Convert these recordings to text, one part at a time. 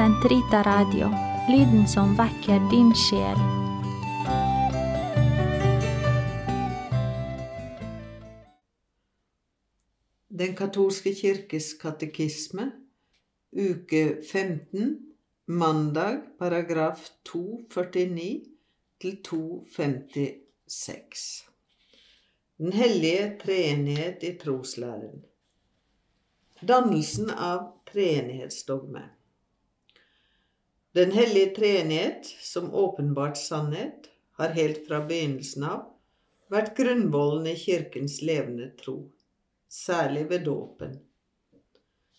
Sentrita Radio, lyden som vekker din sjel. Den katolske kirkes katekisme, uke 15, mandag, paragraf 249 til 256. Den hellige treenighet i troslæren. Dannelsen av treenighetsdogme. Den hellige treenighet, som åpenbart sannhet, har helt fra begynnelsen av vært grunnvollen i Kirkens levende tro, særlig ved dåpen.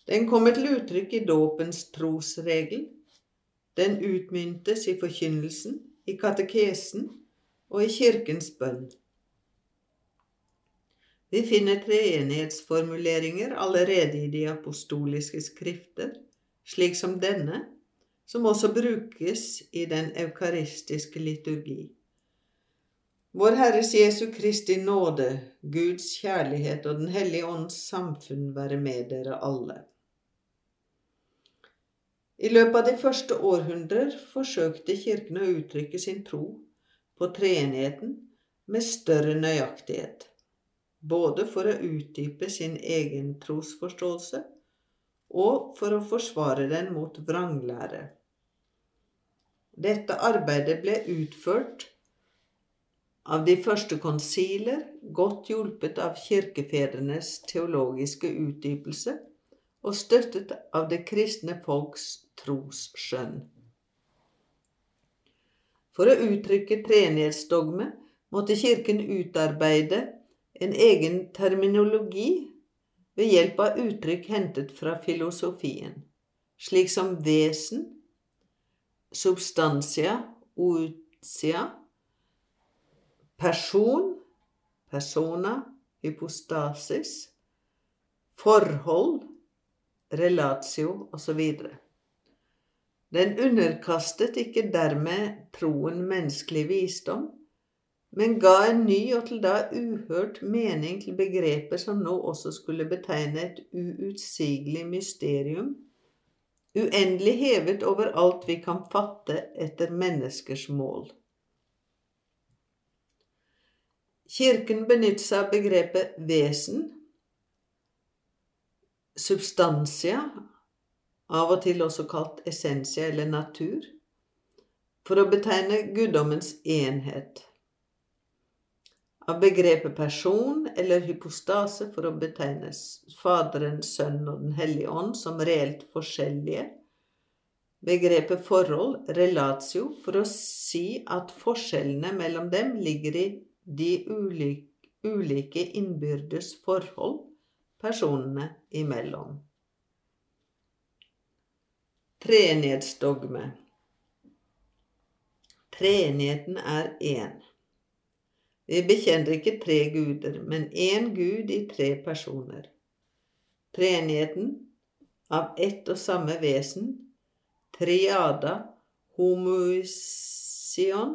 Den kommer til uttrykk i dåpens trosregel. Den utmyntes i forkynnelsen, i katekesen og i Kirkens bønn. Vi finner treenighetsformuleringer allerede i de apostoliske skrifter, slik som denne, som også brukes i den eukaristiske liturgi. Vår Herres Jesu Kristi nåde, Guds kjærlighet og Den hellige ånds samfunn være med dere alle. I løpet av de første århundrer forsøkte Kirken å uttrykke sin tro på treenigheten med større nøyaktighet, både for å utdype sin egen trosforståelse og for å forsvare den mot vranglære. Dette arbeidet ble utført av de første konsiler, godt hjulpet av kirkefedrenes teologiske utdypelse og støttet av det kristne folks trosskjønn. For å uttrykke treenighetsdogme måtte Kirken utarbeide en egen terminologi ved hjelp av uttrykk hentet fra filosofien, slik som vesen, substantia, outia, person, persona, hypostasis, forhold, relatio osv. Den underkastet ikke dermed troen menneskelig visdom, men ga en ny og til da uhørt mening til begrepet som nå også skulle betegne et uutsigelig mysterium, uendelig hevet over alt vi kan fatte etter menneskers mål. Kirken benytter seg av begrepet vesen, substansia av og til også kalt essensia eller natur, for å betegne guddommens enhet. Av begrepet person eller hypostase for å betegne Faderen, Sønnen og Den hellige ånd som reelt forskjellige. Begrepet forhold, relatio, for å si at forskjellene mellom dem ligger i de ulike innbyrdes forhold personene imellom. Treenighetsdogme. Treenigheten er én. Vi bekjenner ikke tre guder, men én Gud i tre personer. Treenigheten av ett og samme vesen, triada homoision.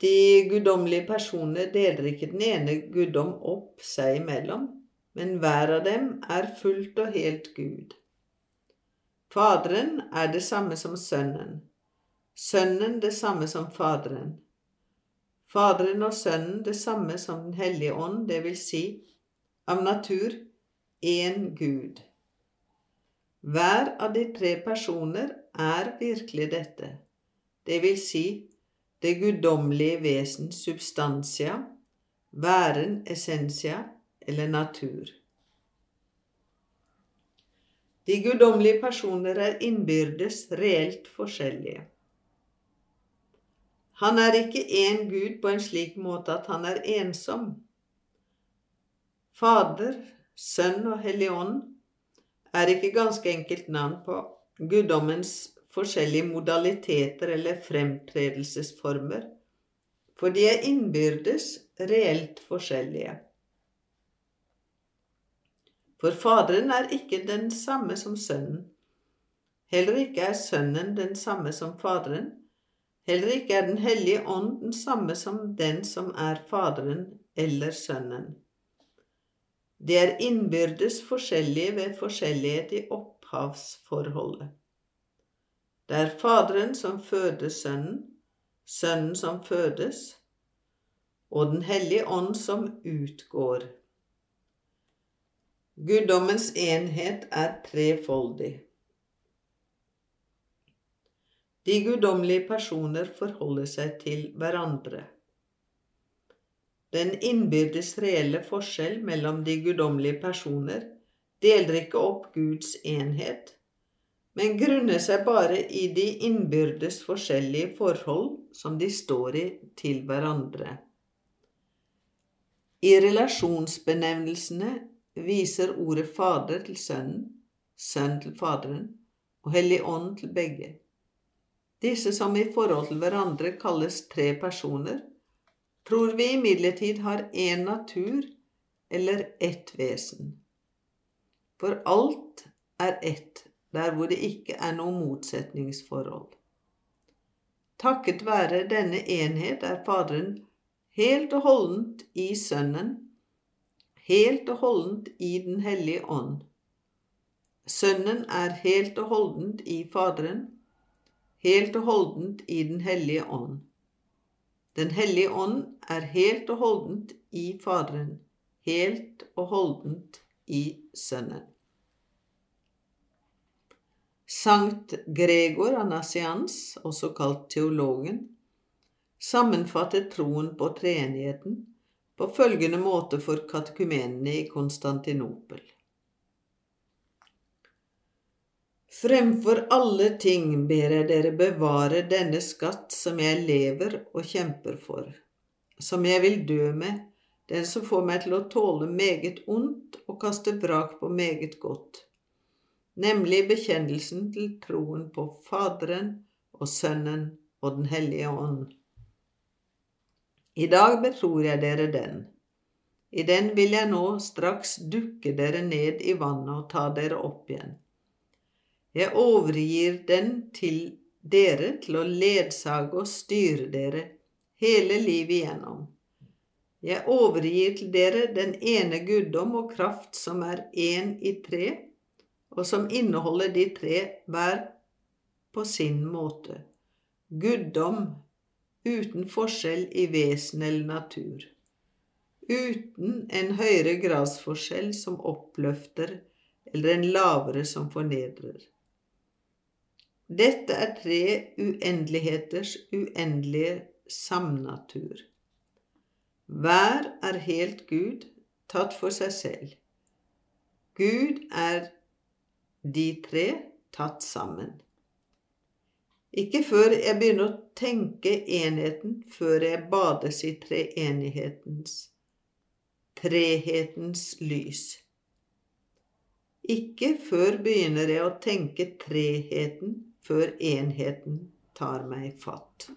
De guddommelige personer deler ikke den ene guddom opp seg imellom, men hver av dem er fullt og helt Gud. Faderen er det samme som Sønnen, Sønnen det samme som Faderen, Faderen og Sønnen det samme som Den hellige ånd, det vil si, av natur, én Gud. Hver av de tre personer er virkelig dette, det vil si det guddommelige vesen substantia, væren essensia eller natur. De guddommelige personer er innbyrdes reelt forskjellige. Han er ikke én Gud på en slik måte at han er ensom. Fader, Sønn og Hellig er ikke ganske enkelt navn på guddommens forskjellige modaliteter eller fremtredelsesformer, for de er innbyrdes reelt forskjellige. For Faderen er ikke den samme som Sønnen. Heller ikke er Sønnen den samme som Faderen. Heller ikke er Den hellige ånd den samme som den som er Faderen eller Sønnen. Det er innbyrdes forskjellige ved forskjellighet i opphavsforholdet. Det er Faderen som føder Sønnen, Sønnen som fødes, og Den hellige ånd som utgår. Guddommens enhet er trefoldig. De guddommelige personer forholder seg til hverandre. Den innbyrdes reelle forskjell mellom de guddommelige personer deler ikke opp Guds enhet, men grunner seg bare i de innbyrdes forskjellige forhold som de står i til hverandre. I relasjonsbenevnelsene viser ordet Fader til Sønnen, Sønn til Faderen og Hellig Ånd til begge. Disse som i forhold til hverandre kalles tre personer, tror vi imidlertid har én natur eller ett vesen. For alt er ett der hvor det ikke er noe motsetningsforhold. Takket være denne enhet er Faderen helt og holdent i Sønnen, helt og holdent i Den hellige ånd. Sønnen er helt og holdent i Faderen, helt og holdent i Den hellige ånd. Den hellige ånd er helt og holdent i Faderen, helt og holdent i Sønnen. Sankt Gregor Anasians, også kalt teologen, sammenfattet troen på treenigheten på følgende måte for katekumenene i Konstantinopel. Fremfor alle ting ber jeg dere bevare denne skatt som jeg lever og kjemper for, som jeg vil dø med, den som får meg til å tåle meget ondt og kaste vrak på meget godt, nemlig bekjennelsen til troen på Faderen og Sønnen og Den hellige ånd. I dag betror jeg dere den. I den vil jeg nå straks dukke dere ned i vannet og ta dere opp igjen. Jeg overgir den til dere til å ledsage og styre dere hele livet igjennom. Jeg overgir til dere den ene guddom og kraft som er én i tre, og som inneholder de tre hver på sin måte. Guddom uten forskjell i vesen eller natur. Uten en høyere gradsforskjell som oppløfter eller en lavere som fornedrer. Dette er tre uendeligheters uendelige samnatur. Hver er helt Gud, tatt for seg selv. Gud er de tre tatt sammen. Ikke før jeg begynner å tenke enheten, før jeg bades i treenighetens, trehetens lys. Ikke før begynner jeg å tenke treheten før enheten tar meg fatt.